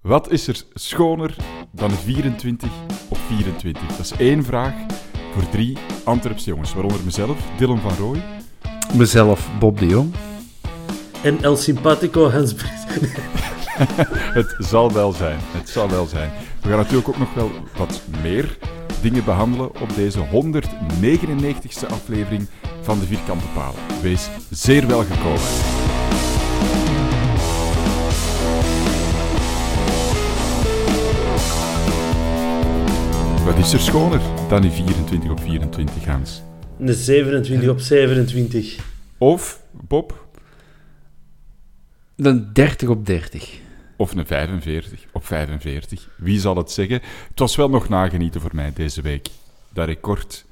Wat is er schoner dan 24 op 24? Dat is één vraag voor drie Antwerpse jongens, waaronder mezelf, Dylan van Rooij. Mezelf, Bob de Jong. En El Simpatico Hans. Het zal wel zijn, het zal wel zijn. We gaan natuurlijk ook nog wel wat meer dingen behandelen op deze 199ste aflevering van de Vierkante Palen. Wees zeer welgekomen. Is er schoner dan die 24 op 24, Hans? Een 27 op 27. Of, Bob, Dan 30 op 30. of een 45 op 45. Wie zal het zeggen? Het was wel nog nagenieten voor mij deze week. Dat record,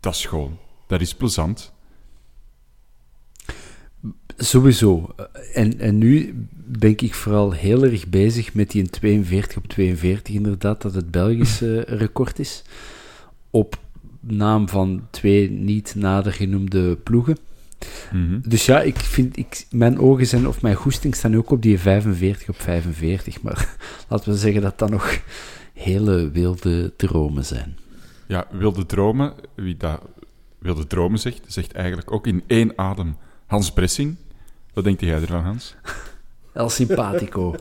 dat is schoon. Dat is plezant. Sowieso. En, en nu ben ik vooral heel erg bezig met die 42 op 42, inderdaad, dat het Belgische record is. Op naam van twee niet nader genoemde ploegen. Mhm. Dus ja, ik vind, ik, mijn ogen zijn, of mijn goesting staan ook op die 45 op 45. Maar laten we zeggen dat dat nog hele wilde dromen zijn. Ja, wilde dromen, wie dat wilde dromen zegt, zegt eigenlijk ook in één adem Hans Bressing. Wat denkt jij ervan, Hans? El Simpatico.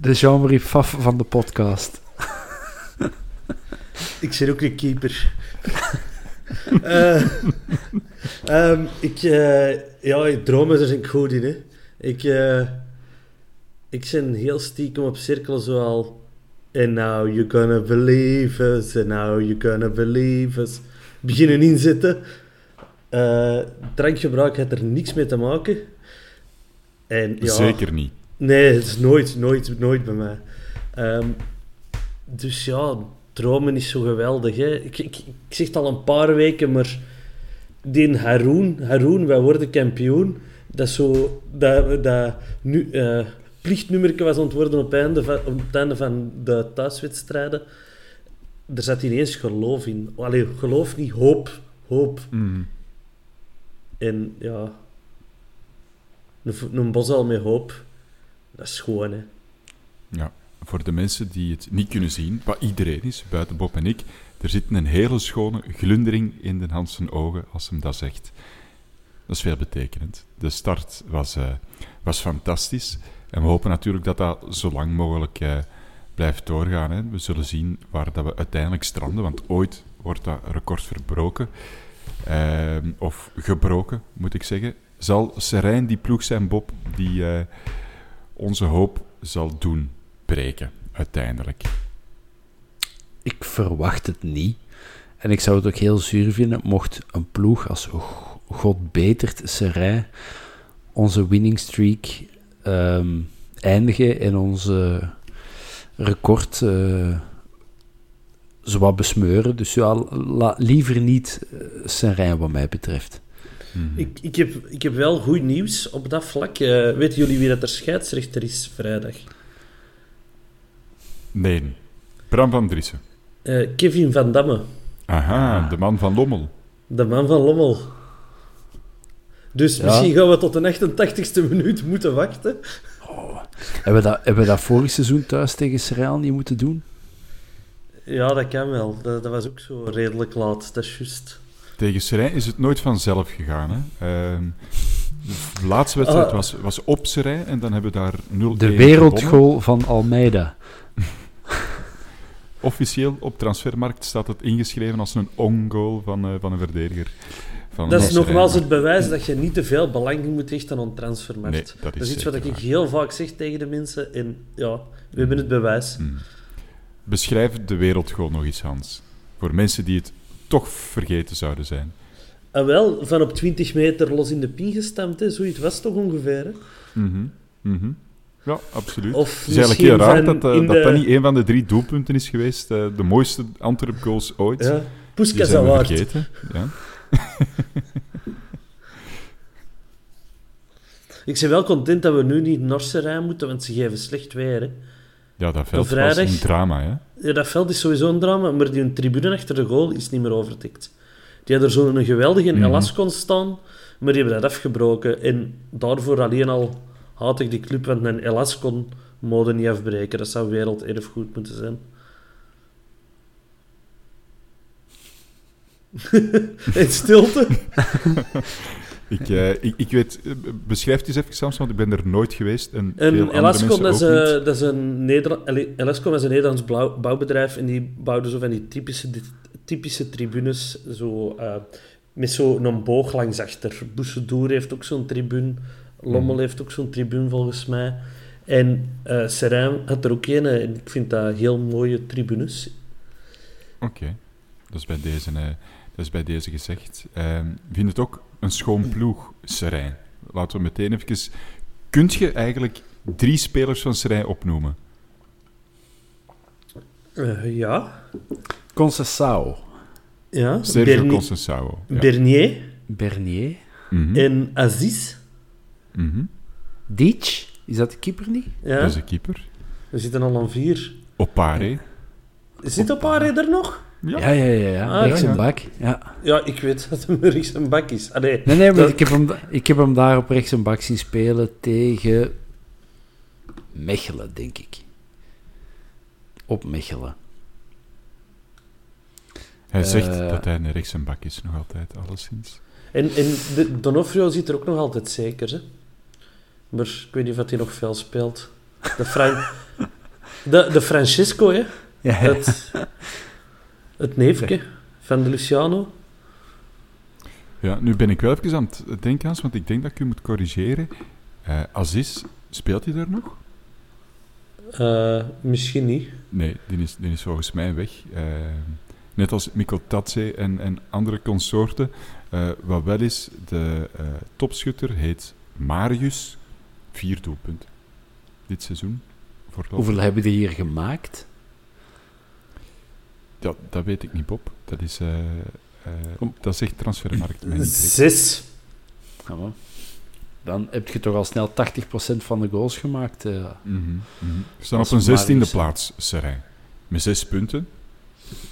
De Jean-Marie Pfaff van de podcast. Ik zit ook een keeper. Eh, ehm, ik, eh, ja, dromen zijn ik goed in. Hè. Ik, eh, ik ben heel stiekem op cirkel zoal. And now you're gonna believe us, and now you're gonna believe us. Beginnen inzetten. Eh drankgebruik heeft er niks mee te maken. En, ja, Zeker niet. Nee, het is nooit, nooit, nooit bij mij. Ehm, dus ja, dromen is zo geweldig. Hè. Ik, ik, ik zeg het al een paar weken, maar die Haroon, Haroon, wij worden kampioen. Dat zo, dat, dat nu, eh plichtnummerke was ontworpen op, het einde van, op het einde van de thuiswedstrijden. Er zat ineens geloof in. Allee, geloof niet, hoop. Hoop. Mhm. En ja, een, een bosal met hoop, dat is schoon, hè. Ja, voor de mensen die het niet kunnen zien, wat iedereen is, buiten Bob en ik, er zit een hele schone glundering in de Hans zijn ogen als hem dat zegt. Dat is veelbetekenend. De start was, eh, was fantastisch. En we hopen natuurlijk dat dat zo lang mogelijk eh, blijft doorgaan. Hè. We zullen zien waar dat we uiteindelijk stranden, want ooit wordt dat record verbroken. Ehm, of gebroken, moet ik zeggen. Zal Serijn die ploeg zijn, Bob, die eh, onze hoop zal doen breken, uiteindelijk. Ik verwacht het niet. En ik zou het ook heel zuur vinden mocht een ploeg als God betert Serij onze winning streak ehm, eindigen en onze record eh zowat besmeuren. Dus ja, la- liever niet uh, Serijn wat mij betreft. ik, ik, heb, ik heb wel goed nieuws op dat vlak. Uh, weten jullie wie dat er scheidsrechter is vrijdag? Nee. Bram van Driessen. Uh, Kevin van Damme. Aha, de man van Lommel. De man van Lommel. Dus misschien gaan we tot de 88ste minuut moeten wachten. Oh. Hebben, we dat, hebben we dat vorig seizoen thuis tegen Seraal niet moeten doen? Ja, dat kan wel. Dat, dat, was ook zo redelijk laat, dat is juist. Tegen Serijn is het nooit vanzelf gegaan. Hè? Uh, de laatste wedstrijd ah. was, was op Serijn en dan hebben we daar 0 De wereldgoal van Almeida. Officieel op transfermarkt staat het ingeschreven als een on-goal van, uh, van een verdediger. Van dat is nogmaals het bewijs dat je niet te veel belang moet hechten aan transfermarkt. Nee, dat is, dat is iets wat ik heel vaak zeg tegen de mensen. En ja, we hebben het bewijs. Mm. Beschrijf de wereld gewoon nog eens, Hans. Voor mensen die het toch vergeten zouden zijn. En ah, wel, van op 20 meter los in de pin gestampt, hè. zoiets was toch ongeveer. Hè? Mm -hmm. Ja, absoluut. Of het is eigenlijk heel raar dat, uh, dat, dat niet een van de drie doelpunten is geweest. Uh, de mooiste Antwerp goals ooit. Ja, Puskas Award. vergeten. Ja. Ik ben wel content dat we nu niet Norse rij moeten, want ze geven slecht weer. Hè. Ja, dat veld vrijdag, was een drama, hè? Ja, dat veld is sowieso een drama, maar die tribune achter de goal is niet meer overtikt. Die hadden er zo'n geweldige mm -hmm. staan, maar die hebben dat afgebroken. En daarvoor alleen al haat ik die club, want een mode niet afbreken. Dat zou werelderfgoed moeten zijn. In stilte. ik, uh, ik, ik, weet, eh, beschrijf het eens even, Sams, want ik ben er nooit geweest. En, en Elascom, dat is, dat is een is een Nederlands bouwbedrijf en die bouwden zo van die typische, typische tribunes, zo, uh, met zo'n boog langs achter. Boussedour heeft ook zo'n tribune, Lommel mhm. heeft ook zo'n tribune volgens mij. En uh, Serijn had er ook een en ik vind dat heel mooie tribunes. Oké, dat is bij deze... Dat is bij deze gezegd. Uh, vind het ook een schoon ploeg, Serijn. Laten we meteen even... Kunt je eigenlijk drie spelers van Serijn opnoemen? Uh, ja. Concessao. Ja. Sergio Berni Concessao. Ja. Bernier. Bernier. Mm -hmm. En Aziz. Mm -hmm. Dietsch. Is dat de keeper niet? Ja. Dat is de keeper. We zitten al aan vier. Opare. Zit Opare er nog? Ja, ja, ja. ja, ja. Ah, rechts een bak. Ja. ja, ik weet dat hem rechts een bak is. Ah, nee, nee, nee maar ik, heb hem, ik heb hem daar op rechts een bak zien spelen tegen Mechelen, denk ik. Op Mechelen. Hij zegt uh, dat hij een rechts een bak is, nog altijd, alleszins. En, en de, Donofrio zit er ook nog altijd zeker, hè? Maar ik weet niet of hij nog veel speelt. De, Fran de, de Francisco, hè? Ja. Het neefje van de Luciano. Ja, nu ben ik wel even aan het denken, Hans, want ik denk dat ik u moet corrigeren. Uh, Aziz, speelt hij daar nog? Uh, misschien niet. Nee, die is, die is volgens mij weg. Uh, net als Mikko Tatse en, en andere consorten. wat wel is, de topschutter heet Marius. Vier doelpunten. Dit seizoen. Hoeveel hebben die hier gemaakt? Ja, dat weet ik niet, Bob. Dat is, uh, uh, dat zegt transfermarkt. Zes. Ja, dan heb je toch al snel 80% van de goals gemaakt. Uh. Mm -hmm, mm -hmm. We staan op een zestiende plaats, Serijn. Met zes punten.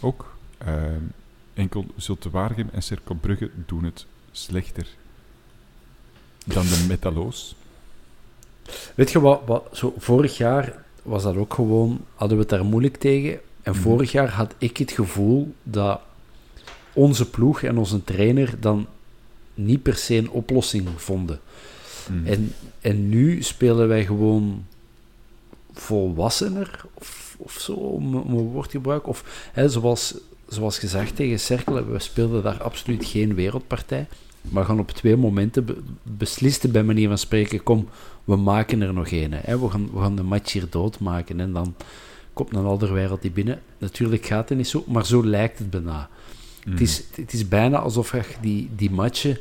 Ook. enkel Zulte Waregem en Cercle Brugge doen het slechter dan de Metaloos. Weet je wat, wat zo, vorig jaar was dat ook gewoon, hadden we het daar moeilijk tegen. En vorig jaar had ik het gevoel dat onze ploeg en onze trainer dan niet per se een oplossing vonden. Mhm. En, en nu spelen wij gewoon volwassener, of, of zo, om, een woord te gebruiken. Of hè, zoals, zoals gezegd tegen Cercle, we speelden daar absoluut geen wereldpartij. Maar gaan op twee momenten be beslisten, bij manier van spreken, kom, we maken er nog een. Hè. We, gaan, we gaan de match hier doodmaken. En dan komt een andere wereld die binnen. Natuurlijk gaat het niet zo, maar zo lijkt het bijna. Het, is, het is bijna alsof je die, die matchen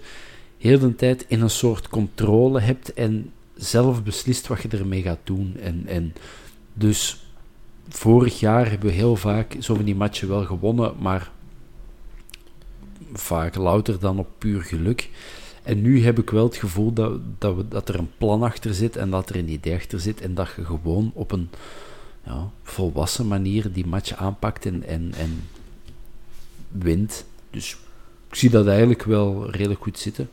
heel de tijd in een soort controle hebt en zelf beslist wat je ermee gaat doen. En, en dus vorig jaar hebben we heel vaak zo van die matchen wel gewonnen, maar vaak louter dan op puur geluk. En nu heb ik wel het gevoel dat, dat, we, dat er een plan achter zit en dat er een idee achter zit en dat je gewoon op een ja, volwassen manier die match aanpakt en, en, en wint. Dus ik zie dat eigenlijk wel redelijk goed zitten.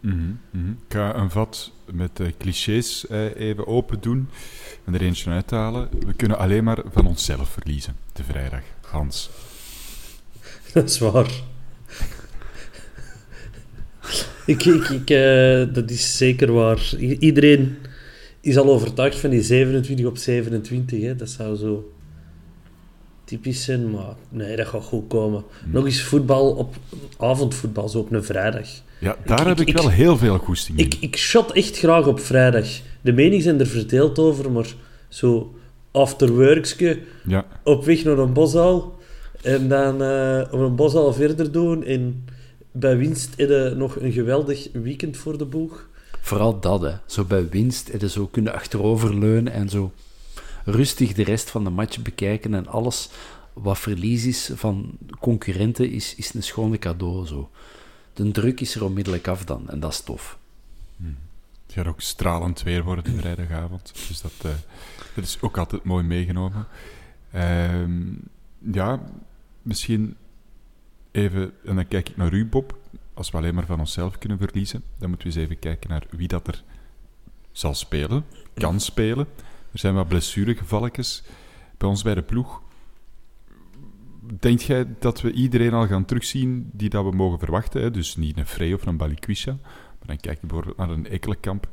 Mhm, mhm. Ik ga een vat met de clichés eh, even open doen en er eentje uithalen. We kunnen alleen maar van onszelf verliezen, de vrijdag. Hans. Dat is waar. ik, ik, ik, eh, dat is zeker waar. I- Iedereen is al overtuigd van die 27 op 27. Hè. Dat zou zo typisch zijn, maar nee, dat gaat goed komen. Nog eens voetbal op avondvoetbal, zo op een vrijdag. Ja, daar Ik- heb ik- ik, wel ik- heel veel goesting in. Ik, ik shot echt graag op vrijdag. De meningen zijn er verdeeld over, maar zo afterworkske Ja, op weg naar een boshal. En dan eh, op een boshal verder doen. En bij winst nog een geweldig weekend voor de boeg. Vooral dat, hè. Zo bij winst, zo kunnen achteroverleunen en zo rustig de rest van de match bekijken en alles wat verlies is van concurrenten is, is een schone cadeau, zo. De druk is er onmiddellijk af dan, en dat is tof. het gaat ook stralend weer worden de vrijdagavond. Dus dat, eh, dat is ook altijd mooi meegenomen. Ehm, ja, misschien even, en dan kijk ik naar u, Bob. Als we alleen maar van onszelf kunnen verliezen, dan moeten we eens even kijken naar wie dat er zal spelen, kan spelen. Er zijn wat blessuregevalletjes bij ons bij de ploeg. Denk jij dat we iedereen al gaan terugzien die dat we mogen verwachten? Hè? Dus niet een Frey of een Balikwisha, maar dan kijk je bijvoorbeeld naar een Ekkelenkamp.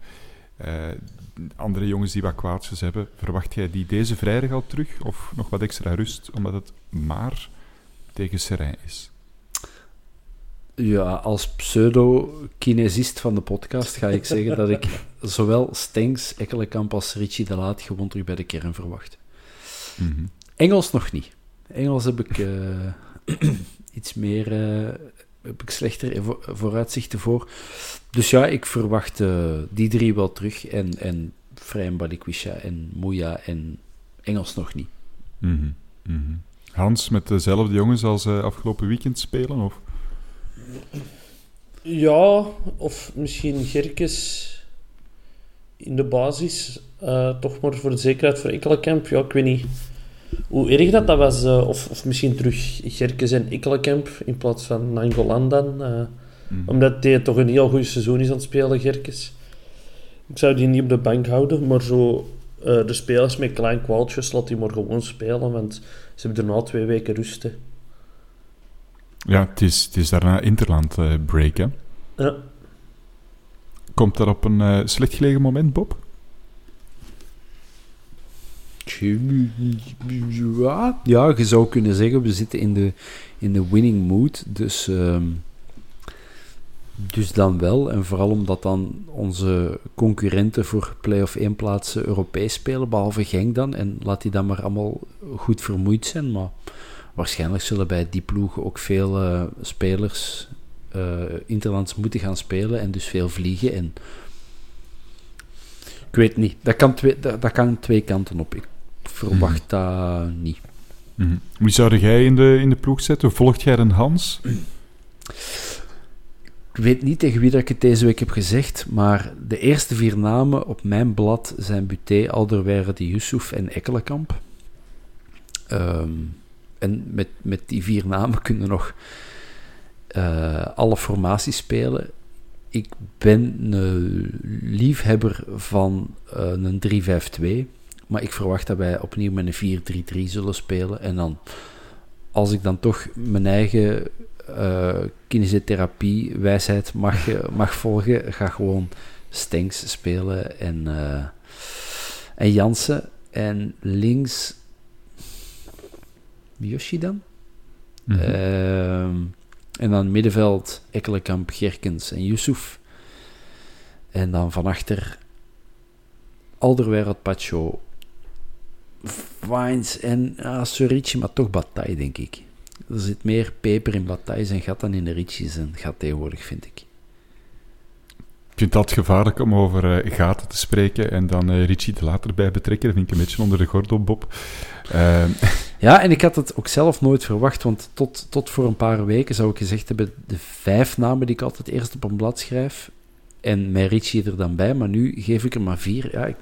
Eh, andere jongens die wat kwaadjes hebben, verwacht jij die deze vrijdag al terug? Of nog wat extra rust, omdat het maar tegen Serijn is? Ja, als pseudo-kinesist van de podcast ga ik zeggen dat ik zowel Stengs, Ekkelenkamp als Richie de Laat gewoon terug bij de kern verwacht. Mhm. Engels nog niet. Engels heb ik eh, iets meer, eh, heb ik slechter vo- vooruitzichten voor. Dus ja, ik verwacht eh, die drie wel terug. En, en Vrij en Balikwisha en Moeja en Engels nog niet. Mhm. Mhm. Hans met dezelfde jongens als afgelopen weekend spelen? Of? Ja, of misschien Gerkes in de basis. eh, toch maar voor de zekerheid voor Ekkelenkamp. Ja, ik weet niet hoe erg dat, dat was. eh, of, of misschien terug Gerkes en Ekkelenkamp in plaats van Nangolan dan. eh, Mhm. Omdat hij toch een heel goed seizoen is aan het spelen, Gerkes. Ik zou die niet op de bank houden, maar zo... de spelers met klein kwaaltjes, laat die maar gewoon spelen, want ze hebben daarna twee weken rust. Ja, het is, het is daarna Interland eh, break, hè? Ja. Komt dat op een eh, slecht gelegen moment, Bob? Ja, ja, je zou kunnen zeggen, we zitten in de, in de winning mood. Dus, ehm, dus dan wel. En vooral omdat dan onze concurrenten voor play-off 1 plaatsen Europees spelen, behalve Genk dan. En laat die dan maar allemaal goed vermoeid zijn. Maar waarschijnlijk zullen bij die ploegen ook veel eh, spelers eh, interlands moeten gaan spelen en dus veel vliegen. En ik weet niet. Dat kan twee, dat, dat kan twee kanten op. Ik verwacht dat niet. Mhm. Wie zou jij in de, in de ploeg zetten? Volgt jij een Hans? Ik weet niet tegen wie dat ik het deze week heb gezegd, maar de eerste vier namen op mijn blad zijn Buté, Alderweireld, Yusuf en Ekkelenkamp. Ehm, en met, met die vier namen kunnen nog eh, alle formaties spelen. Ik ben een liefhebber van eh, een 3-5-2, maar ik verwacht dat wij opnieuw met een 4-3-3 zullen spelen. En dan, als ik dan toch mijn eigen eh kinesiotherapie, wijsheid mag, mag volgen, ga gewoon Stenks spelen en, en Jansen. En links Yoshi dan? Mhm. Ehm, en dan middenveld Ekkelenkamp, Gerkens en Yusuf. En dan van achter Alderweireld, Pacho, Vines en ah, Sorici, maar toch Bataille, denk ik. Er zit meer peper in Bataille zijn gat dan in de Ricci zijn gat tegenwoordig, vind ik. Ik vind dat gevaarlijk om over eh, gaten te spreken en dan eh, Richie er later bij betrekken. Dat vind ik een beetje onder de gordel, Bob. Ehm, Ja, en ik had het ook zelf nooit verwacht, want tot, tot voor een paar weken zou ik gezegd hebben, de vijf namen die ik altijd eerst op een blad schrijf, En met Richie er dan bij, maar nu geef ik er maar vier. Ja, ik,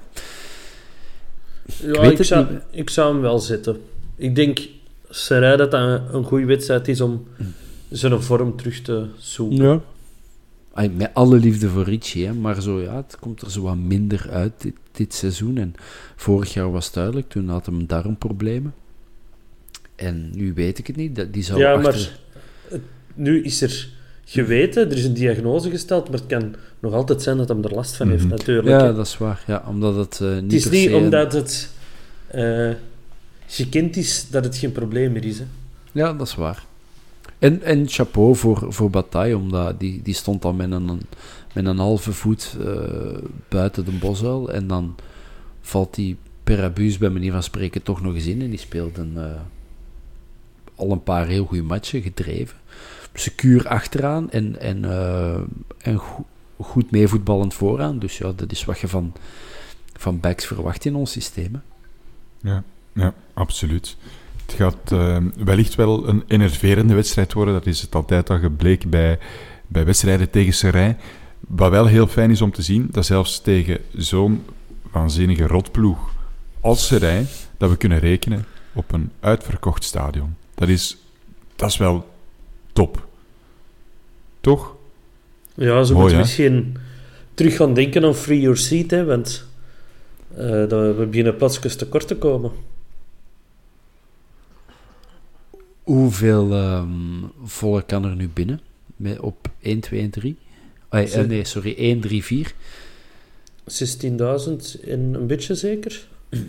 Ja, weet ik, het zou, niet. ik zou hem wel zetten. Ik denk, Serij dat dat een, een goede wedstrijd is om zijn vorm terug te zoeken. Ja. Ay, met alle liefde voor Richie, hè, maar zo, ja, het komt er zo wat minder uit dit, dit seizoen. En vorig jaar was het duidelijk, toen had hem darmproblemen. En nu weet ik het niet. Die zou Ja, achter... maar nu is er geweten, er is een diagnose gesteld, maar het kan nog altijd zijn dat hij er last van heeft, Mhm. natuurlijk. Ja, dat is waar. Ja, omdat het eh, niet het is niet omdat het eh, gekend is dat het geen probleem meer is. Hè. Ja, dat is waar. En, en chapeau voor, voor Bataille, omdat die, die stond dan met een, met een halve voet eh, buiten de bosuil. En dan valt die per abuus bij manier van spreken toch nog eens in. En die speelt een, eh, al een paar heel goede matchen, gedreven. Secuur achteraan en, en, eh, en go- goed meevoetballend vooraan. Dus ja, dat is wat je van, van backs verwacht in ons systeem. Ja, ja, absoluut. Het gaat eh, wellicht wel een enerverende wedstrijd worden. Dat is het altijd al gebleken bij, bij wedstrijden tegen Serij. Wat wel heel fijn is om te zien, dat zelfs tegen zo'n waanzinnige rotploeg als Serij, dat we kunnen rekenen op een uitverkocht stadion. Dat is, dat is wel top. Toch? Ja, ze moeten misschien terug gaan denken aan Free Your Seat, hè, want dat we beginnen plaatsjes tekort te komen. Hoeveel ehm volk kan er nu binnen? Met, op 1, 2 en 3? Ah, eh, nee, sorry, 1, 3, 4. 16.000 en een beetje zeker? Dat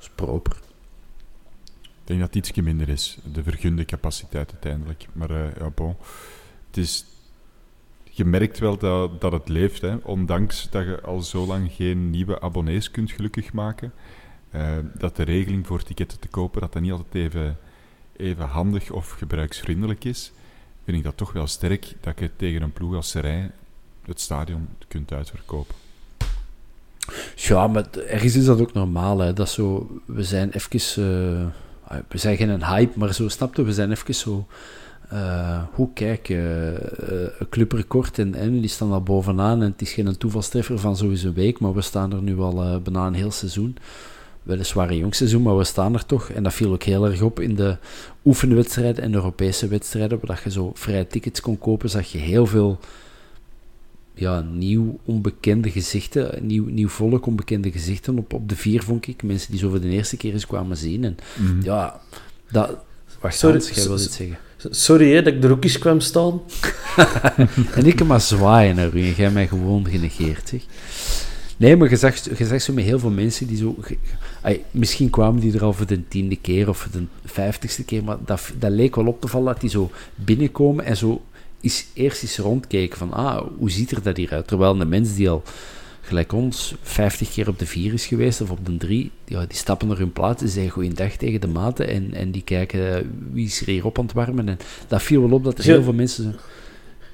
is proper. Ik denk dat het ietsje minder is, de vergunde capaciteit uiteindelijk. Maar eh, ja, bon. Het is... Je merkt wel dat, dat het leeft, hè. ondanks dat je al zo lang geen nieuwe abonnees kunt gelukkig maken. eh, dat de regeling voor ticketten te kopen dat dat niet altijd even, even handig of gebruiksvriendelijk is. Vind ik dat toch wel sterk dat je tegen een ploeg als Serij het stadion kunt uitverkopen. Ja, maar ergens is dat ook normaal. Hè. Dat zo, we zijn even... eh, ah, we zijn geen hype, maar zo, snapte, we zijn even zo... eh, hoe kijk, eh, een clubrecord en, en die staan daar bovenaan en het is geen toevalstreffer van sowieso een week, maar we staan er nu al bijna een heel seizoen. Weliswaar een jong seizoen, maar we staan er toch. En dat viel ook heel erg op in de oefenwedstrijden en Europese wedstrijden, waar je zo vrij tickets kon kopen, zag je heel veel ja, nieuw onbekende gezichten, nieuw, nieuw volk onbekende gezichten op, op de vier, vond ik. Mensen die zo voor de eerste keer eens kwamen zien. En Mhm. ja, dat... Wacht, Sorry, Hans, jij wil zeggen. Sorry hè, dat ik er ook eens kwam staan. En ik hem maar zwaaien naar u en jij mij gewoon genegeerd, zeg. Nee, maar je zag, je zag zo met heel veel mensen die zo... misschien kwamen die er al voor de tiende keer of voor de vijftigste keer, maar dat, dat leek wel op te vallen dat die zo binnenkomen en zo is, eerst eens rondkijken van, ah, hoe ziet er dat hier uit? Terwijl de mens die al, gelijk ons, 50 keer op de vier is geweest of op de drie, ja, die stappen naar hun plaats en zeggen goeiedag tegen de maten en, en die kijken eh, wie is er hier op aan het warmen. En dat viel wel op dat er heel veel mensen... zo-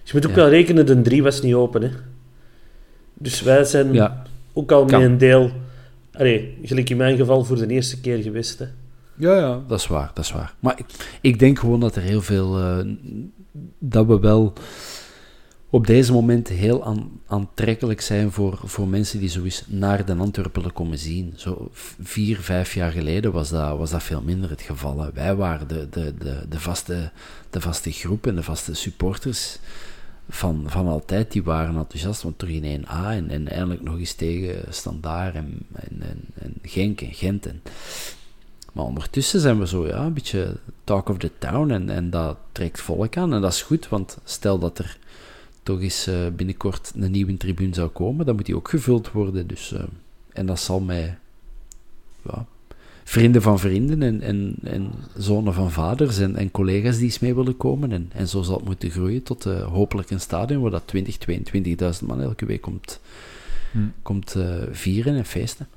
Je moet ook Ja. wel rekenen, de 3 was niet open. Hè. Dus wij zijn Ja, ook al Kan. met een deel... Allee, gelijk in mijn geval voor de eerste keer geweest. Hè. Ja, ja, dat is waar, dat is waar. Maar ik, ik denk gewoon dat er heel veel... eh, dat we wel op deze moment heel aan, aantrekkelijk zijn voor, voor mensen die zoiets naar de Antwerpen willen komen zien. Zo vier, vijf jaar geleden was dat, was dat veel minder het geval. hè. Wij waren de, de, de, de, vaste, de vaste groep en de vaste supporters van, van altijd. Die waren enthousiast, want terug in 1A en, en eindelijk nog eens tegen Standaard en, en, en, en Genk en Gent. En, maar ondertussen zijn we zo, ja, een beetje talk of the town en, en dat trekt volk aan. En dat is goed, want stel dat er toch eens eh, binnenkort een nieuwe tribune zou komen, dan moet die ook gevuld worden. Dus, eh, en dat zal mij ja, vrienden van vrienden en, en, en zonen van vaders en, en collega's die eens mee willen komen. En, en zo zal het moeten groeien tot eh, hopelijk een stadion waar dat 20, 22.000 man elke week komt, Hm. komt eh, vieren en feesten.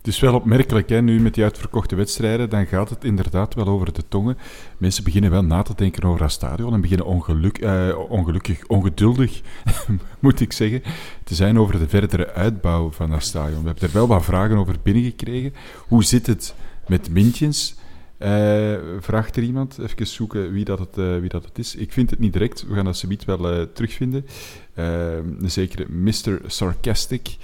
Het is wel opmerkelijk, hè, nu met die uitverkochte wedstrijden, dan gaat het inderdaad wel over de tongen. Mensen beginnen wel na te denken over dat stadion en beginnen eh, ongelukkig, ongeduldig, moet ik zeggen, te zijn over de verdere uitbouw van dat stadion. We hebben er wel wat vragen over binnengekregen. Hoe zit het met Mintjens? Eh, vraagt er iemand? Even zoeken wie dat, het, eh, wie dat het is. Ik vind het niet direct. We gaan dat subiet wel terugvinden. Een zekere Mr. Sarcastic.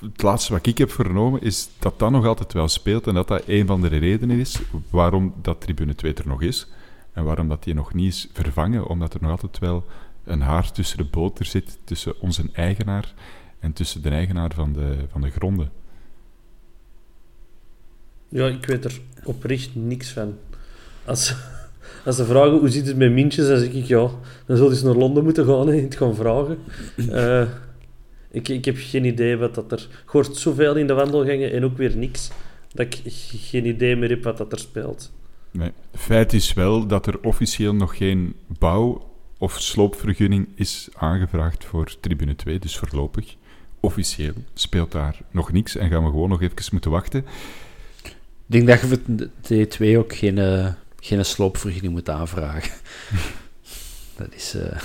Het laatste wat ik heb vernomen is dat dat nog altijd wel speelt en dat dat een van de redenen is waarom dat tribune 2 er nog is. En waarom dat die nog niet is vervangen, omdat er nog altijd wel een haar tussen de boter zit, tussen onze eigenaar en tussen de eigenaar van de, van de gronden. Ja, ik weet er oprecht niks van. Als, als ze vragen hoe zit het met Mintjes, dan zeg ik ja, dan zul je eens naar Londen moeten gaan en het gaan vragen. Eh, ik, ik heb geen idee wat dat er... Ik hoor zoveel in de wandelgangen en ook weer niks, dat ik geen idee meer heb wat dat er speelt. Nee. Feit is wel dat er officieel nog geen bouw- of sloopvergunning is aangevraagd voor tribune 2, dus voorlopig. Officieel speelt daar nog niks en gaan we gewoon nog even moeten wachten. Ik denk dat je voor de T2 ook geen, eh, geen sloopvergunning moet aanvragen. dat, is, eh,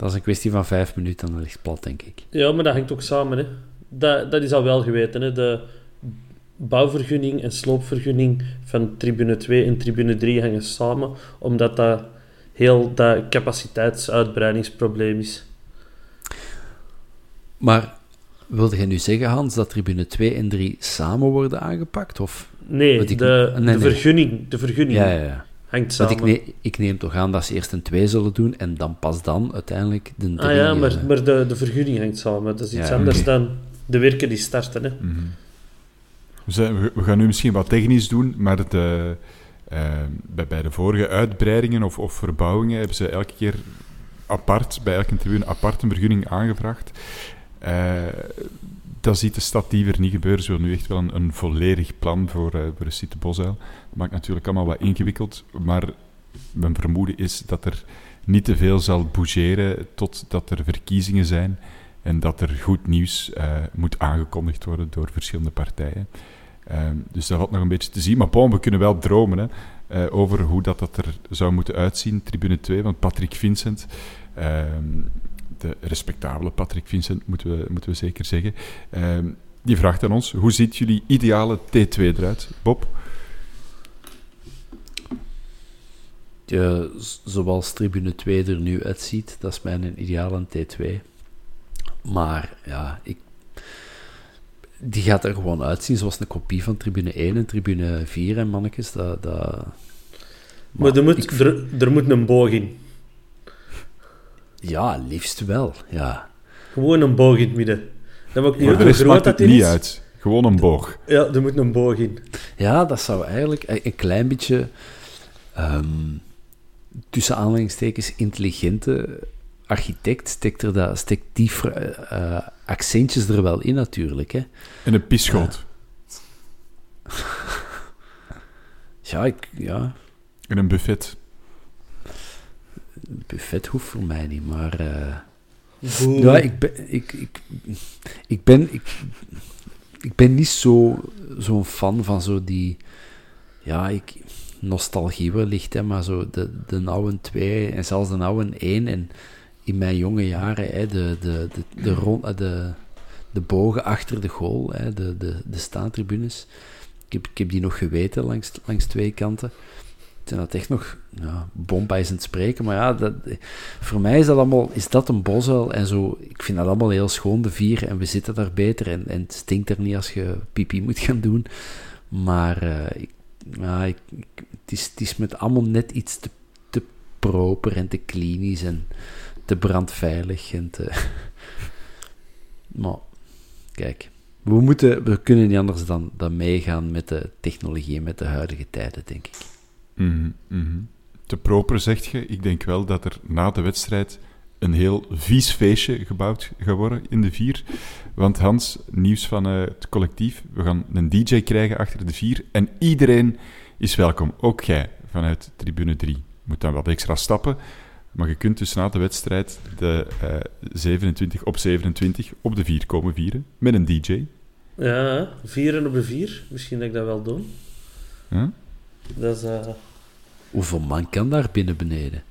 dat is een kwestie van vijf minuten en dan ligt het plat, denk ik. Ja, maar dat hangt ook samen. Hè. Dat, dat is al wel geweten. Hè. De bouwvergunning en sloopvergunning van tribune 2 en tribune 3 hangen samen, omdat dat heel dat capaciteitsuitbreidingsprobleem is. Maar wilde je nu zeggen, Hans, dat tribune 2 en 3 samen worden aangepakt? Of? Nee, de, nee, de nee. vergunning, de vergunning Ja, ja, ja. Hangt Want ik, ne- ik neem toch aan dat ze eerst een 2 zullen doen en dan pas dan uiteindelijk de 3. ah ja, maar, maar de, de vergunning hangt samen. Dat is iets Ja, anders dan de werken die starten. Hè. Mhm. We, zijn- we- we gaan nu misschien wat technisch doen, maar de, eh, bij, bij de vorige uitbreidingen of, of verbouwingen hebben ze elke keer apart, bij elke tribune apart een vergunning aangevraagd. Eh, dat ziet de stad liever niet gebeuren. Ze nu echt wel een, een volledig plan voor, voor de site Bosuil. Dat maakt natuurlijk allemaal wat ingewikkeld, maar mijn vermoeden is dat er niet te veel zal bougeren totdat er verkiezingen zijn en dat er goed nieuws eh, moet aangekondigd worden door verschillende partijen. Ehm, dus dat valt nog een beetje te zien. Maar bon, we kunnen wel dromen hè, eh, over hoe dat, dat er zou moeten uitzien. Tribune 2 van Patrick Vincent. De respectabele Patrick Vincent, moeten we, moeten we zeker zeggen. Ehm, die vraagt aan ons, hoe ziet jullie ideale T2 eruit? Bob? Ja, zoals tribune 2 er nu uitziet, dat is mijn ideale T2. Maar ja, ik, die gaat er gewoon uitzien zoals een kopie van tribune 1 en tribune 4 en mannetjes. Dat, dat... Maar er moet, er, er moet een boog in. Ja, liefst wel, ja. Gewoon een boog in het midden. Dat maakt niet uit de hoe groot maakt dat niet is. uit. Gewoon een boog. Ja, er moet een boog in. Ja, dat zou eigenlijk een klein beetje ehm, tussen aanhalingstekens intelligente architect steekt, er dat, steekt die eh, accentjes er wel in natuurlijk. Hè. En een pischoot. Ja, ik, ja, En een buffet. Buffet hoeft voor mij niet, maar... Boe. Ja, ik ben, ik, ik, ik ben, ik, ik ben niet zo, zo'n fan van zo die, ja, ik, nostalgie wellicht, hè, maar zo de, de oude 2 en zelfs de oude 1 en in mijn jonge jaren, hè, de, de, de, de, rond, de, de bogen achter de goal, hè, de, de, de staantribunes. Ik heb, ik heb die nog geweten langs, langs twee kanten. Zijn dat echt nog ja, bombijzend spreken, maar ja, dat, voor mij is dat allemaal, is dat een bosuil en zo, ik vind dat allemaal heel schoon, de vier, en we zitten daar beter en, en het stinkt er niet als je pipi moet gaan doen. Maar eh, ik, ja, ik- het, is, het is met allemaal net iets te, te proper en te klinisch en te brandveilig en te... Maar, kijk, we, moeten, we kunnen niet anders dan, dan meegaan met de technologie en met de huidige tijden, denk ik. Mhm. Te proper, zegt je. Ik denk wel dat er na de wedstrijd een heel vies feestje gebouwd gaat worden in de vier. Want Hans, nieuws van eh, het collectief, we gaan een DJ krijgen achter de vier. En iedereen is welkom. Ook jij vanuit tribune 3. Je moet dan wat extra stappen. Maar je kunt dus na de wedstrijd de eh, 27 op 27 op de vier komen vieren. Met een DJ. Ja, vieren op de vier. Misschien dat ik dat wel doe. Huh? Dat is... eh, Hoeveel man kan daar binnen beneden?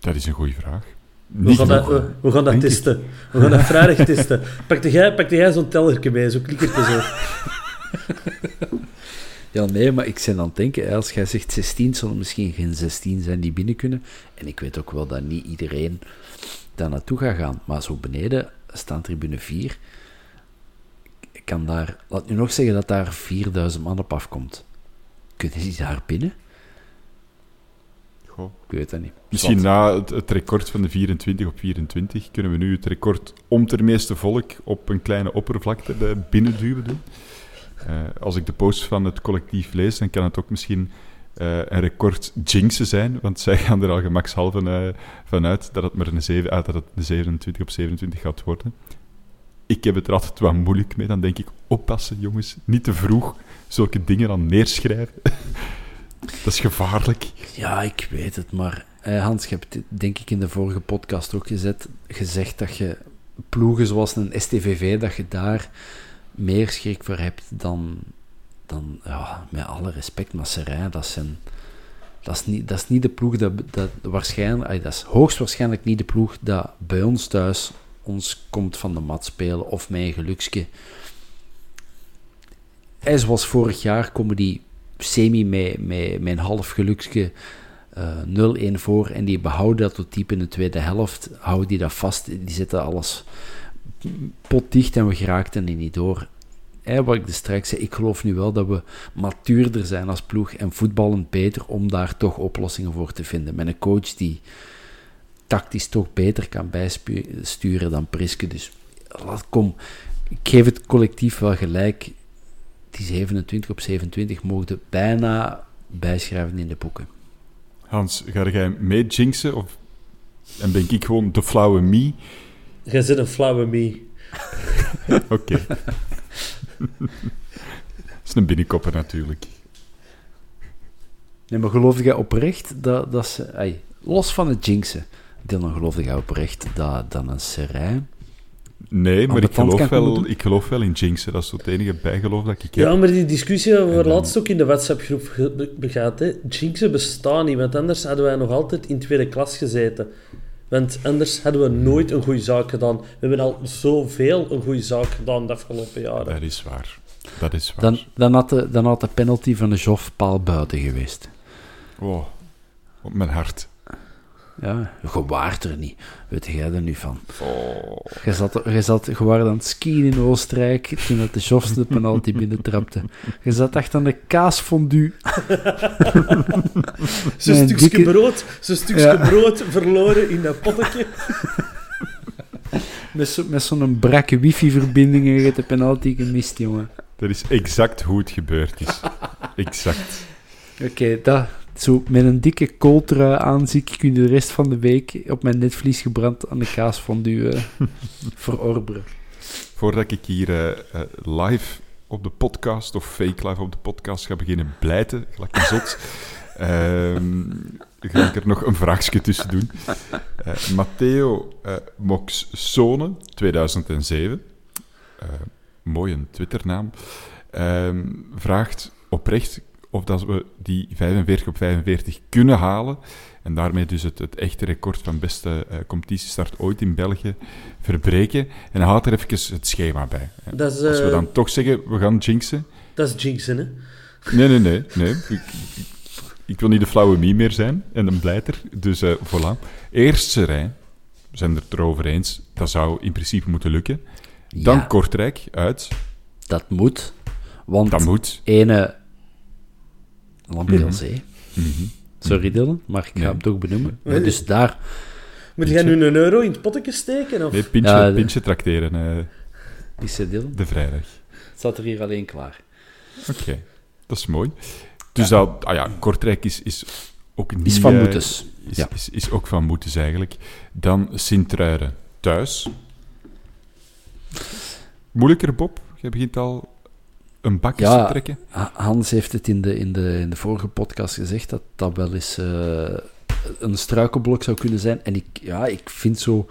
Dat is een goede vraag. We gaan, dat, nog. we, we gaan dat testen. We gaan dat vrijdag testen. Pakte jij, pakte jij zo'n tellertje mee, zo'n klikkertje zo. Ja, nee, maar ik ben aan het denken, als jij zegt 16, zullen er misschien geen 16 zijn die binnen kunnen. En ik weet ook wel dat niet iedereen daar naartoe gaat gaan. Maar zo beneden staan tribune 4. Ik kan daar, laat nu nog zeggen dat daar 4000 man op afkomt. Kunnen die daar binnen? Goh. Ik weet dat niet. Misschien Zwat. na het, het record van de 24 op 24 kunnen we nu het record om ter meeste volk op een kleine oppervlakte eh, binnenduwen doen. Eh, als ik de post van het collectief lees, dan kan het ook misschien eh, een record jinxen zijn, want zij gaan er al gemakshalve eh van uit dat het maar een, 7, ah, dat het een 27 op 27 gaat worden. Ik heb het er altijd wat moeilijk mee. Dan denk ik, oppassen jongens, niet te vroeg zulke dingen aan neerschrijven. dat is gevaarlijk. Ja, ik weet het, maar eh, Hans, je hebt denk ik in de vorige podcast ook gezet, gezegd dat je ploegen zoals een STVV, dat je daar meer schrik voor hebt dan, dan ja, met alle respect, maar Serijn, dat zijn... Dat is, niet, dat is niet de ploeg dat, dat waarschijnlijk... Dat is hoogstwaarschijnlijk niet de ploeg dat bij ons thuis ons komt van de mat spelen of mijn gelukske. En zoals vorig jaar komen die semi met, een half gelukske eh 0-1 voor en die behouden dat tot diep in de tweede helft. Houden die dat vast, die zetten alles potdicht en we geraakten er niet door. Wat ik dus straks zei, ik geloof nu wel dat we matuurder zijn als ploeg en voetballend beter om daar toch oplossingen voor te vinden. Met een coach die tactisch toch beter kan bijsturen dan Priske. Dus laat, kom, ik geef het collectief wel gelijk. Die 27 op 27 mogen bijna bijschrijven in de boeken. Hans, ga jij mee jinxen? Of... En ben ik gewoon de flauwe me? Jij zit een flauwe me. Oké. Dat is een binnenkopper natuurlijk. Nee, maar geloofde jij oprecht dat, dat ze... los van het jinxen. Dylan, geloofde jij oprecht dat, dat een serijn... Nee, maar ik geloof, wel, ik geloof wel in jinxen. Dat is het enige bijgeloof dat ik heb. Ja, maar die discussie hebben we dan- laatst ook in de WhatsApp-groep begaat. Hè. Jinxen bestaan niet, want anders hadden wij nog altijd in tweede klas gezeten. Want anders hadden we nooit een goede zaak gedaan. We hebben al zoveel een goede zaak gedaan de afgelopen jaren. Dat is waar. Dat is waar. Dan, dan, had de, dan had de penalty van de Joff paal buiten geweest. Oh, op mijn hart. Ja, je waart er niet. Weet jij er nu van? Oh. Je zat, je zat je aan het skiën in Oostenrijk toen dat de Joffs de penalty binnentrapte. Je zat echt aan de kaasfondue. Zo'n Mijn stukje dikke- brood, zo'n stukje Ja. brood verloren in dat potje. Met zo- met zo'n brakke wifi-verbinding en je hebt de penalty gemist, jongen. Dat is exact hoe het gebeurd is. Exact. Oké, dat... Zo, met een dikke kooltrui aan zie ik u de rest van de week op mijn netvlies gebrand aan de kaasfondue eh, verorberen. Voordat ik hier eh, eh, live op de podcast, of fake live op de podcast, ga beginnen blijten, gelijk een zot, ehm, ga ik er nog een vraagje tussen doen. Matteo Moxone, 2007, eh, mooi een Twitternaam, ehm, vraagt oprecht of dat we die 45 op 45 kunnen halen en daarmee dus het, het echte record van beste eh, competitiestart ooit in België verbreken. En hij haalt er even het schema bij. hè. Dat is, Als we eh, dan toch zeggen, we gaan jinxen. Dat is jinxen, hè. Nee, nee, nee. nee. Ik, wil niet de flauwe mie meer zijn en een blijter. Dus eh voilà. Eerste rij, we zijn het erover eens, dat zou in principe moeten lukken. Dan Ja. Kortrijk uit, Dat moet, want dat moet. ene Lambielzee. Mhm. Sorry Dylan, maar ik ga Nee. hem toch benoemen. Nee. Dus daar, Moet jij nu een euro in het potje steken? Of? Nee, pintje, Ja, de- pintje trakteren eh, is het Dylan, de vrijdag. het staat er hier alleen klaar. Oké, dat is mooi. Dus dat, ah ja, Kortrijk is, is ook niet... Is van eh, moetes. Is, Ja. is, is ook van moetes eigenlijk. Dan Sint-Truiden thuis. Moeilijker, Bob? Je begint al een bakje Ja. te trekken. Ha- Hans heeft het in de, in de, in de vorige podcast gezegd dat dat wel eens eh, een struikelblok zou kunnen zijn. En ik, ja, ik vind zo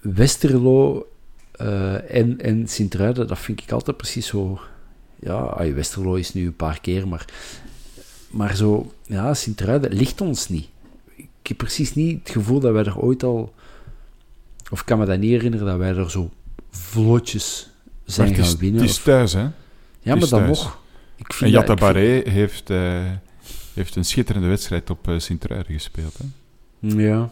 Westerlo eh, en, en Sint-Truiden, dat vind ik altijd precies zo... Ja, ai, Westerlo is nu een paar keer, maar, maar zo... Ja, Sint-Truiden ligt ons niet. Ik heb precies niet het gevoel dat wij er ooit al Of ik kan me dat niet herinneren dat wij er zo vlotjes zijn Maar het is, gaan winnen. Het is of- thuis, hè? Ja, maar dan nog. Ik En vind Jatta vind- Barré heeft, eh, heeft een schitterende wedstrijd op eh Sint-Truiden gespeeld. Hè? Ja.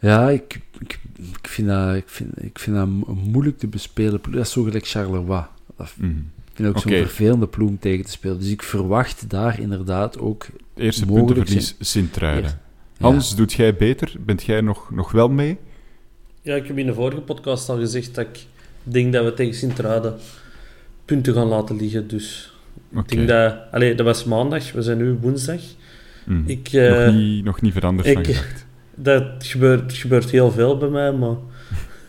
Ja, ik, ik, ik, vind dat, ik, vind, ik vind dat mo- moeilijk te bespelen. Dat is zo gelijk Charleroi. Dat Mhm. ik vind ook zo'n vervelende ploeg om tegen te spelen. Dus ik verwacht daar inderdaad ook... Eerste Mogelijk puntenverlies Sint-Truiden. Ja. Hans, doet jij beter? Bent jij nog, nog wel mee? Ja, ik heb in de vorige podcast al gezegd dat ik denk dat we tegen Sint-Truiden punten gaan laten liggen. Dus ik denk dat... Allee, dat was maandag, we zijn nu woensdag. Mhm. Ik, eh, nog, niet, nog niet veranderd van ik- gedacht. Dat gebeurt, gebeurt heel veel bij mij, maar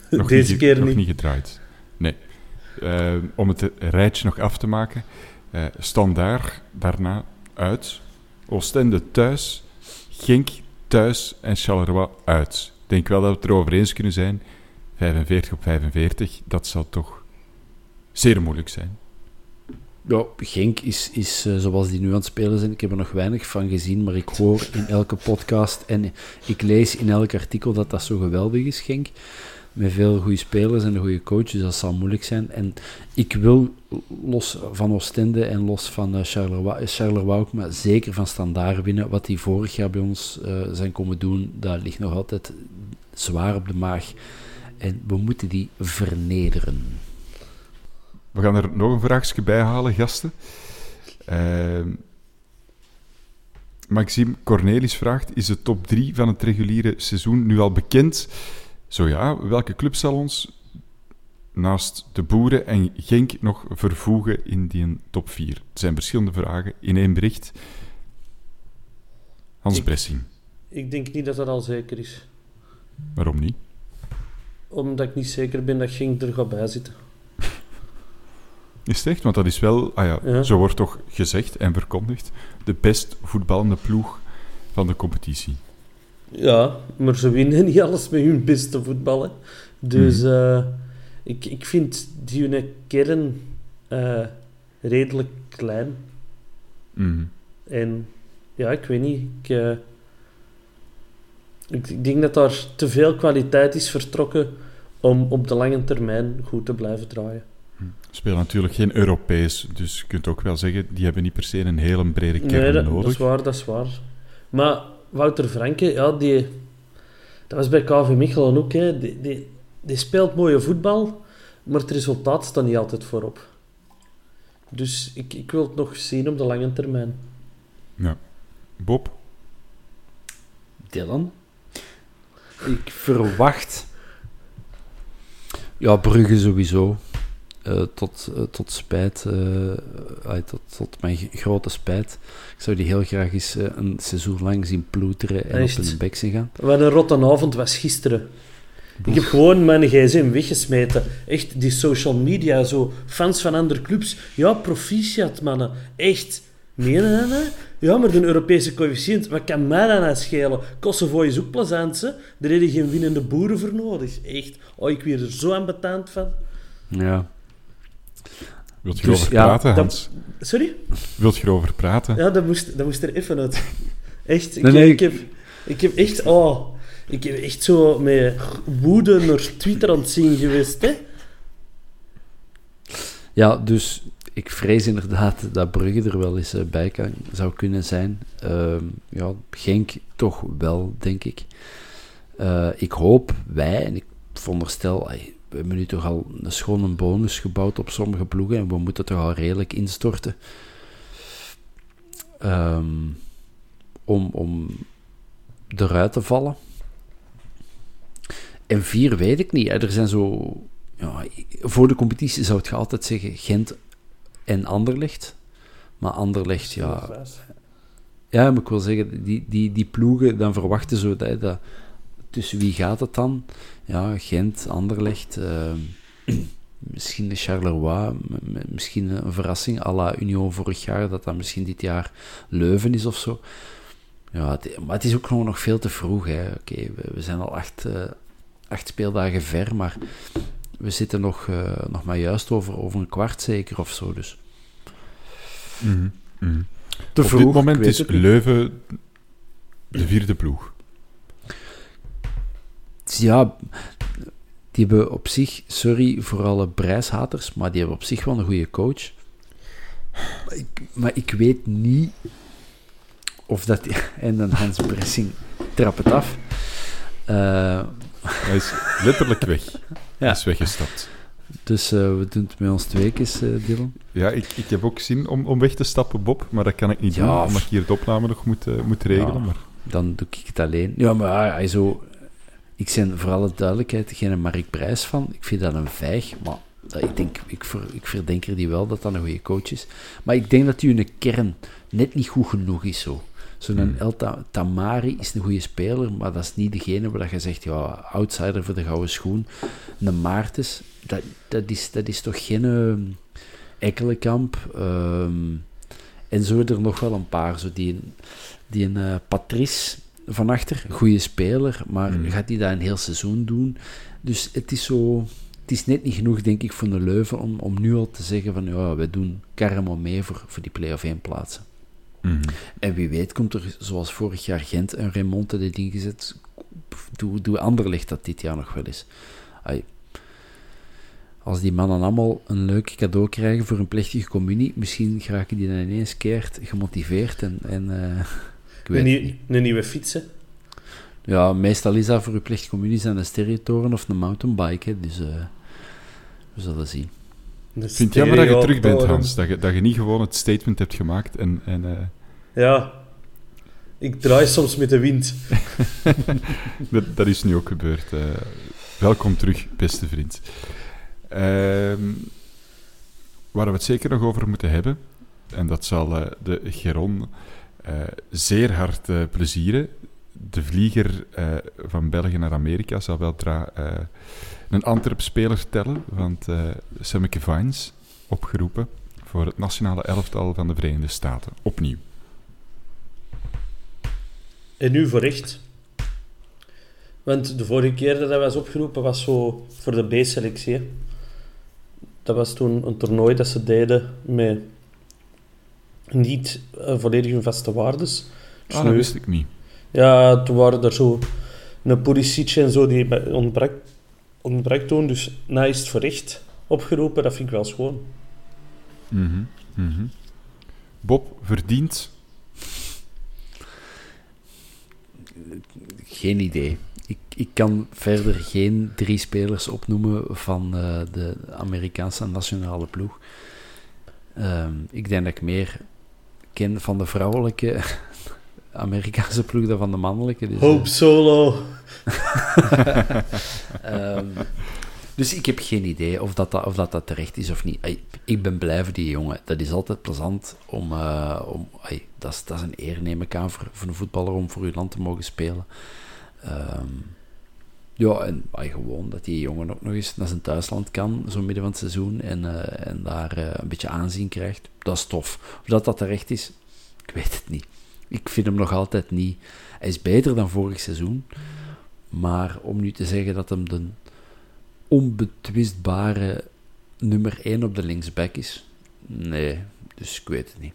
deze niet, keer nog niet. niet gedraaid. Nee. Eh, om het rijtje nog af te maken. eh Standaard daarna uit. Oostende thuis. Genk thuis en Charleroi uit. Ik denk wel dat we het erover eens kunnen zijn. 45 op 45, dat zal toch zeer moeilijk zijn. Ja, Genk is, is eh, zoals die nu aan het spelen zijn. Ik heb er nog weinig van gezien, maar ik hoor in elke podcast en ik lees in elk artikel dat dat zo geweldig is, Genk. Met veel goede spelers en goede coaches, dat zal moeilijk zijn. En ik wil, los van Oostende en los van eh, Charleroi, Charleroi ook, maar zeker van Standaard winnen. Wat die vorig jaar bij ons eh, zijn komen doen, dat ligt nog altijd zwaar op de maag. En we moeten die vernederen. We gaan er nog een vraagje bij halen, gasten. Ehm Maxime Cornelis vraagt: Is de top 3 van het reguliere seizoen nu al bekend? Zo ja, welke club zal ons naast de Boeren en Genk nog vervoegen in die top 4? Het zijn verschillende vragen in één bericht. Hans Ik- Bressing, ik denk niet dat dat al zeker is. waarom niet? Omdat ik niet zeker ben dat Genk er gaat bij zitten. Is het echt? Want dat is wel, ah ja, Ja. zo wordt toch gezegd en verkondigd, de best voetballende ploeg van de competitie. Ja, maar ze winnen niet alles met hun beste voetballen. Dus Mhm. eh, ik, ik vind die hun kern eh, redelijk klein. Mhm. En ja, ik weet niet. Ik, eh, ik, ik denk dat daar te veel kwaliteit is vertrokken om op de lange termijn goed te blijven draaien. Spelen natuurlijk geen Europees, dus je kunt ook wel zeggen, die hebben niet per se een hele brede kern Nee, dat, dat nodig. is waar, dat is waar. Maar Wouter Franke, ja, die, dat was bij KV Mechelen ook. Hè. Die, die, die speelt mooie voetbal, maar het resultaat staat niet altijd voorop. Dus ik, ik wil het nog zien op de lange termijn. Ja. Bob? Dylan? Ik verwacht... Ja, Brugge sowieso. Eh, tot, eh, tot spijt. ah, tot, tot mijn grote spijt. Ik zou die heel graag eens een seizoen lang zien ploeteren en Echt? op hun bek zien gaan. Wat een rotte avond was gisteren. Ik heb gewoon mijn gsm weggesmeten. Echt, die social media, zo, fans van andere clubs. Ja, proficiat, mannen. Echt. Menen dat nou? Ja, maar de Europese coëfficiënt, wat kan mij dat nou schelen? Kosovo is ook plezant, hè? Daar heb je geen winnende boeren voor nodig. Echt. Oh, ik werd er zo ambetant van. Ja. Wilt je Dus, erover ja, praten, dat- Hans? Sorry? Wilt je erover praten? Ja, dat moest, dat moest er even uit. Echt, ik, Nee, nee, ik, heb, ik heb echt... Oh, ik heb echt zo met woede naar Twitter aan het zien geweest, hè? Ja, dus ik vrees inderdaad dat Brugge er wel eens eh, bij kan, zou kunnen zijn. Ehm, ja, Genk toch wel, denk ik. Eh, ik hoop, wij, en ik veronderstel, we hebben nu toch al een schone bonus gebouwd op sommige ploegen en we moeten toch al redelijk instorten. Ehm, om, om eruit te vallen. En vier weet ik niet. Er zijn zo ja, voor de competitie zou je altijd zeggen Gent en Anderlecht. Maar Anderlecht, ja... Ja, maar ik wil zeggen, die, die, die ploegen, dan verwachten ze dat, dat... Tussen wie gaat het dan? Ja, Gent, Anderlecht... ehm, misschien de Charleroi, misschien een verrassing à la Union vorig jaar, dat dat misschien dit jaar Leuven is of zo. Ja, het- maar het is ook gewoon nog veel te vroeg. hè. Oké, we, we zijn al acht, eh, acht speeldagen ver, maar we zitten nog, eh, nog maar juist over, over een kwart zeker of zo. Dus. Te Op vroeg, dit moment is. Leuven de vierde ploeg. Ja, die hebben op zich, sorry voor alle prijshaters, maar die hebben op zich wel een goede coach. Maar ik, maar ik weet niet of dat... En dan Hans Bressing trap het af. Uh, Hij is letterlijk weg. Hij is weggestapt. Dus uh, we doen het met ons twee keer, uh, Dylan. Ja, ik, ik heb ook zin om, om weg te stappen, Bob. Maar dat kan ik niet ja, doen, omdat ik hier de opname nog moet, uh, moet regelen. Ja, maar... Dan doe ik het alleen. Ja, maar hij zo... Ik ben voor alle duidelijkheid geen Mark Prijs van. Ik vind dat een vijg, maar dat, ik, denk, ik, ver, ik verdenk er die wel dat dat een goede coach is. Maar ik denk dat hij een kern net niet goed genoeg is zo. Zo'n hmm. El Tamari is een goede speler, maar dat is niet degene waar je zegt, ja, outsider voor de gouden schoen. Een Maartens, dat, dat, is, dat is toch geen uh, Ekkelenkamp. Um, en zo er nog wel een paar, zo die, die een uh, Patrice van achter, goede speler, maar hmm. gaat hij dat een heel seizoen doen? Dus het is zo het is net niet genoeg, denk ik, voor de Leuven om, om nu al te zeggen van ja, wij doen Carremo mee voor, voor die play-off 1 plaatsen. Mhm. En wie weet komt er, zoals vorig jaar Gent een remonte dit ingezet. Doe, doe Anderlecht dat dit jaar nog wel eens. als die mannen allemaal een leuk cadeau krijgen voor een plechtige communie, misschien geraken die dan ineens keert gemotiveerd en... en uh, ik weet een, een nieuwe fietsen? Ja, meestal is dat voor uw plechtige communie zijn een stereotoren of een mountainbike. Hè, dus uh, we zullen zien. Ik vind het jammer dat je terug bent, Hans. Dat je, dat je niet gewoon het statement hebt gemaakt en... en uh... Ja, ik draai soms met de wind. dat, is nu ook gebeurd. Uh, welkom terug, beste vriend. Uh, waar we het zeker nog over moeten hebben, en dat zal uh, de Geron zeer hard plezieren. De vlieger van België naar Amerika zal weldra een Antwerp-speler tellen, want uh, Semmeke Vines opgeroepen voor het nationale elftal van de Verenigde Staten. Opnieuw. En nu voor echt. Want de vorige keer dat hij was opgeroepen was zo voor de B-selectie. Dat was toen een toernooi dat ze deden met niet uh, volledig hun vaste waardes. Dus ah, dat wist ik niet. Ja, toen waren er zo een Pulisic en zo die ontbrak ontbrak toen. Dus na is het voor echt opgeroepen. Dat vind ik wel schoon. Mm -hmm. Bob verdient. Geen idee. Ik, ik kan verder geen drie spelers opnoemen van uh, de Amerikaanse nationale ploeg. Um, ik denk dat ik meer ken van de vrouwelijke Amerikaanse ploeg dan van de mannelijke. Dus, Hope uh, Solo. um, dus ik heb geen idee of dat, of dat, dat terecht is of niet. Ik ben blij voor die jongen. Dat is altijd plezant om... Uh, om dat, is, dat is een eer, neem ik aan, voor, voor een voetballer om voor uw land te mogen spelen. Um, ja, en ay, gewoon dat die jongen ook nog eens naar zijn thuisland kan, zo midden van het seizoen, en, uh, en daar uh, een beetje aanzien krijgt. Dat is tof. Of dat dat terecht is, ik weet het niet. Ik vind hem nog altijd niet... Hij is beter dan vorig seizoen. Maar om nu te zeggen dat hem de onbetwistbare nummer 1 op de linksback is... Nee, dus ik weet het niet.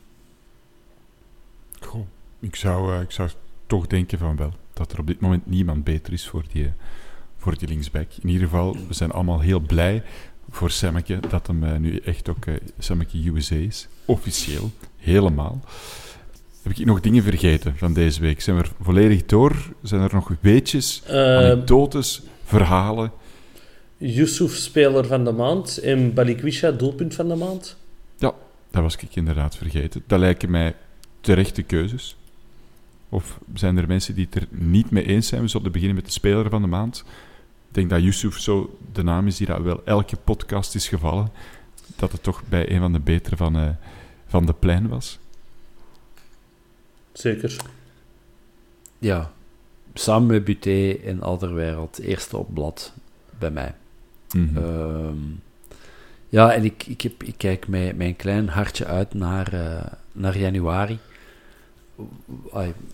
Goh, ik zou, uh, ik zou toch denken van wel. Dat er op dit moment niemand beter is voor die, voor die linksback. In ieder geval, we zijn allemaal heel blij voor Semmeke dat hem uh, nu echt ook uh, Semmeke USA is. Officieel, helemaal. Heb ik nog dingen vergeten van deze week? Zijn we er volledig door? Zijn er nog weetjes, uh, anekdotes, verhalen? Yusuf, speler van de maand. En Balikwisha, doelpunt van de maand. Ja, dat was ik inderdaad vergeten. Dat lijken mij terechte keuzes. Of zijn er mensen die het er niet mee eens zijn? We zullen beginnen met de speler van de maand. Ik denk dat Yusuf zo de naam is die dat wel elke podcast is gevallen. Dat het toch bij een van de betere van, uh, van de plein was. Zeker. Ja. Samen met Buté en Alderwereld, eerste op blad bij mij. Mm ja, en ik, ik, heb, ik kijk met mijn klein hartje uit naar, uh, naar januari.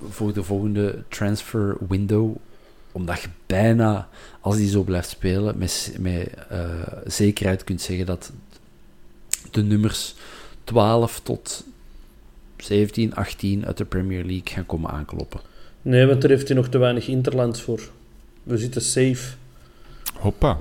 voor de volgende transfer window. Omdat je bijna, als die zo blijft spelen, met, met uh, zekerheid kunt zeggen dat de nummers 12 tot 17, 18 uit de Premier League gaan komen aankloppen. Nee, want daar heeft hij nog te weinig interlands voor. We zitten safe. Hoppa.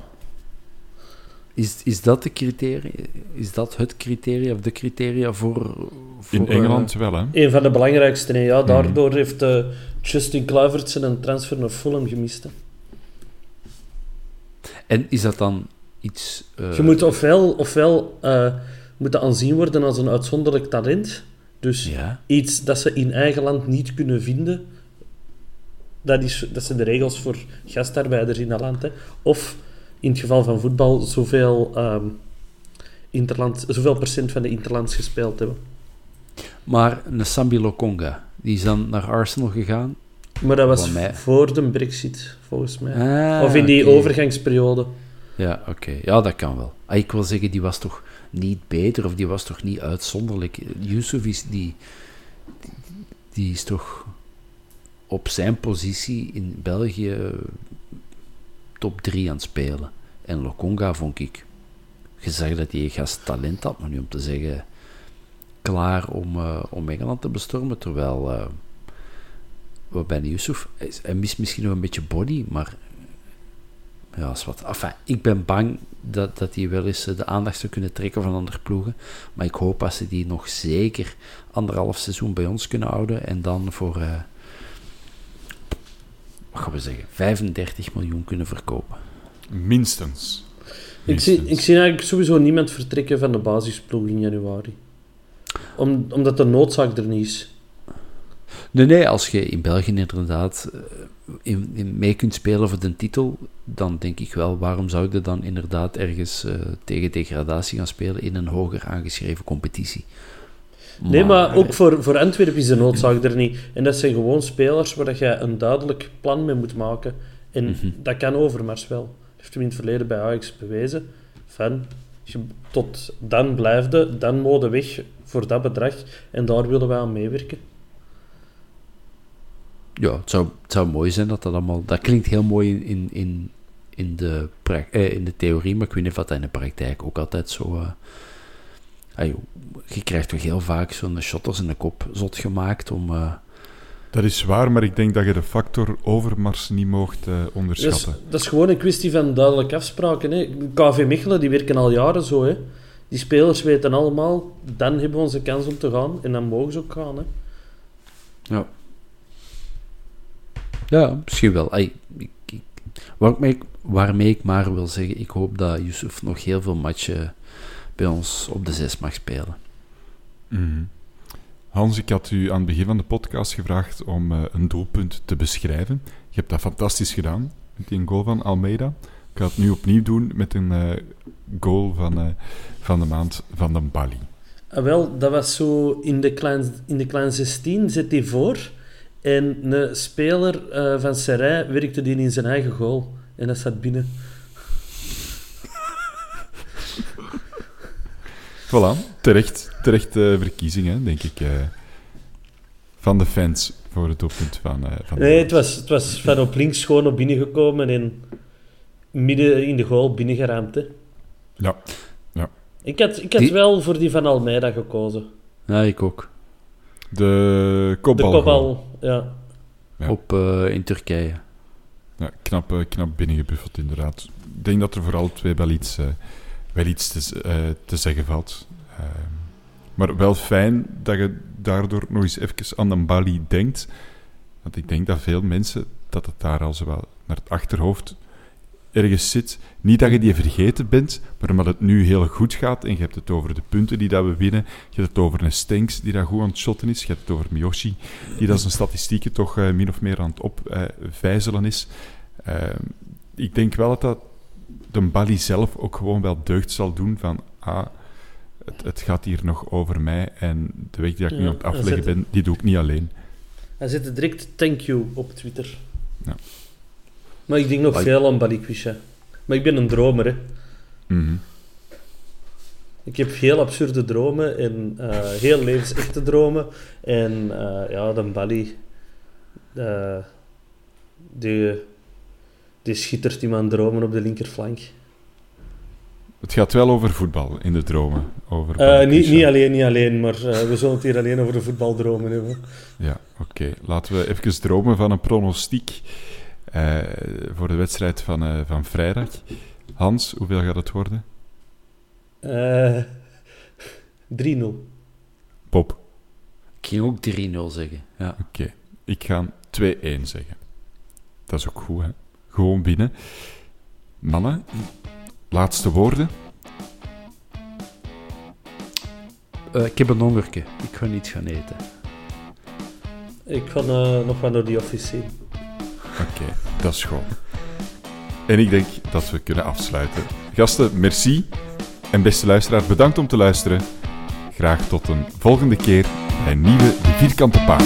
Is, is dat de criteria? Is dat het criteria of de criteria voor... voor In Engeland wel, hè? Een van de belangrijkste. Nee, ja, daardoor heeft eh, Justin Kluivert zijn transfer naar Fulham gemist. hè. en is dat dan iets... eh, Je moet ofwel, ofwel eh, moet dat aanzien worden als een uitzonderlijk talent. Dus Ja. iets dat ze in eigen land niet kunnen vinden. Dat, is, dat zijn de regels voor gastarbeiders in dat land. Hè. Of in het geval van voetbal zoveel, ehm, interland, zoveel procent van de interlands gespeeld hebben. Maar een Sambi Lokonga, die is dan naar Arsenal gegaan. Maar dat was Voor mij- voor de brexit, volgens mij. Ah, of in die overgangsperiode. Ja, oké. Ja, dat kan wel. Ah, ik wil zeggen, die was toch niet beter of die was toch niet uitzonderlijk. Yusuf is die, die, die is toch op zijn positie in België top 3 aan het spelen. En Lokonga vond ik, je zag dat hij gast talent had, maar nu om te zeggen, klaar om, eh, om Engeland te bestormen, terwijl eh wat bij Yusuf, hij, mist misschien nog een beetje body, maar ja, is wat. Enfin, ik ben bang dat, dat hij wel eens eh, de aandacht zou kunnen trekken van andere ploegen. Maar ik hoop dat ze die nog zeker anderhalf seizoen bij ons kunnen houden. En dan voor, wat gaan we zeggen, 35 miljoen kunnen verkopen. Minstens. Ik zie, ik zie eigenlijk sowieso niemand vertrekken van de basisploeg in januari. Om, omdat de noodzaak er niet is. Nee, nee, als je in België inderdaad eh, in, in mee kunt spelen voor de titel, dan denk ik wel, waarom zou je dan inderdaad ergens eh, tegen degradatie gaan spelen in een hoger aangeschreven competitie? Nee, maar ook voor, voor Antwerpen is de noodzaak er niet. En dat zijn gewoon spelers waar dat je een duidelijk plan mee moet maken. En Mhm. dat kan Overmars wel. Heeft hem in het verleden bij Ajax bewezen. Van, tot dan blijfde, dan mode weg voor dat bedrag. En daar willen wij aan meewerken. Ja, het zou, zou mooi zijn dat dat allemaal... Dat klinkt heel mooi in, in, in, de, eh, in de theorie, maar ik weet niet of dat in de praktijk ook altijd zo... eh, ah, je krijgt toch heel vaak zo'n shotters in de kop zot gemaakt om... eh, Dat is waar, maar ik denk dat je de factor overmars niet mocht eh, Dat is, onderschatten. dat is gewoon een kwestie van duidelijke afspraken. Hè. KV Mechelen, die werken al jaren zo. Hè. Die spelers weten allemaal, dan hebben we onze kans om te gaan. En dan mogen ze ook gaan. Hè. Ja. Ja, misschien wel. Ai, ik, ik, waarmee, ik, waarmee ik maar wil zeggen, ik hoop dat Yusuf nog heel veel matchen bij ons op de zes mag spelen. Mhm. Hans, ik had u aan het begin van de podcast gevraagd om eh, een doelpunt te beschrijven. Je hebt dat fantastisch gedaan met die goal van Almeida. Ik ga het nu opnieuw doen met een eh, goal van, eh, van de maand van de Bali. Ah, wel, dat was zo in de klein, in de klein 16 zit hij voor. En een speler van Serij werkte die in zijn eigen goal. En dat zat binnen. Voilà, terecht, terecht eh, verkiezing, hè, denk ik. eh, van de fans voor het doelpunt van, eh van Nee, het was, het was van op links gewoon op binnen gekomen en midden in de goal binnengeramd. Hè. Ja, Ik had, ik had Die- wel voor die van Almeida gekozen. Ja, ik ook. de De kopbal. kopbal, ja. Ja. Op, eh, in Turkije. Ja, knap, knap binnengebuffeld, inderdaad. Ik denk dat er voor alle twee wel iets, eh, wel iets te, eh, te zeggen valt. Maar wel fijn dat je daardoor nog eens even aan een Bali denkt. Want ik denk dat veel mensen, dat het daar al zowel naar het achterhoofd ergens zit. Niet dat je die vergeten bent, maar omdat het nu heel goed gaat en je hebt het over de punten die dat we winnen, je hebt het over een Stenks die dat goed aan het shotten is, je hebt het over Miyoshi die dat zijn statistieken toch eh, min of meer aan het opvijzelen is. Ehm, ik denk wel dat dat de Bali zelf ook gewoon wel deugd zal doen van ah, het, het gaat hier nog over mij en de weg die ik nu aan het dan afleggen ben, die doe ik niet alleen. Hij zette direct thank you op Twitter. Ja. Maar ik denk nog veel aan Balikwisha. Maar ik ben een dromer, hè. Mhm. Ik heb heel absurde dromen en eh, heel levensechte dromen. En eh, ja, de Bali, eh, die, die schittert in mijn dromen op de linkerflank. Het gaat wel over voetbal in de dromen. Over Eh, Bali niet, niet alleen, niet alleen, maar eh, we zullen het hier alleen over de voetbaldromen hebben. Ja, oké. Laten we even dromen van een pronostiek. eh, voor de wedstrijd van, eh, van vrijdag. Hans, hoeveel gaat het worden? Eh 3-0. Bob, Ik ging ook 3-0 zeggen. Ja. oké. Ik ga 2-1 zeggen. Dat is ook goed, hè? Gewoon binnen. Mannen, laatste woorden. Eh, ik heb een hongerke. Ik ga niet gaan eten. Ik ga eh, nog wel naar die office zien. Oké, dat is goed. En ik denk dat we kunnen afsluiten. Gasten, merci. En beste luisteraar, bedankt om te luisteren. Graag tot een volgende keer bij een nieuwe De Vierkante Paal.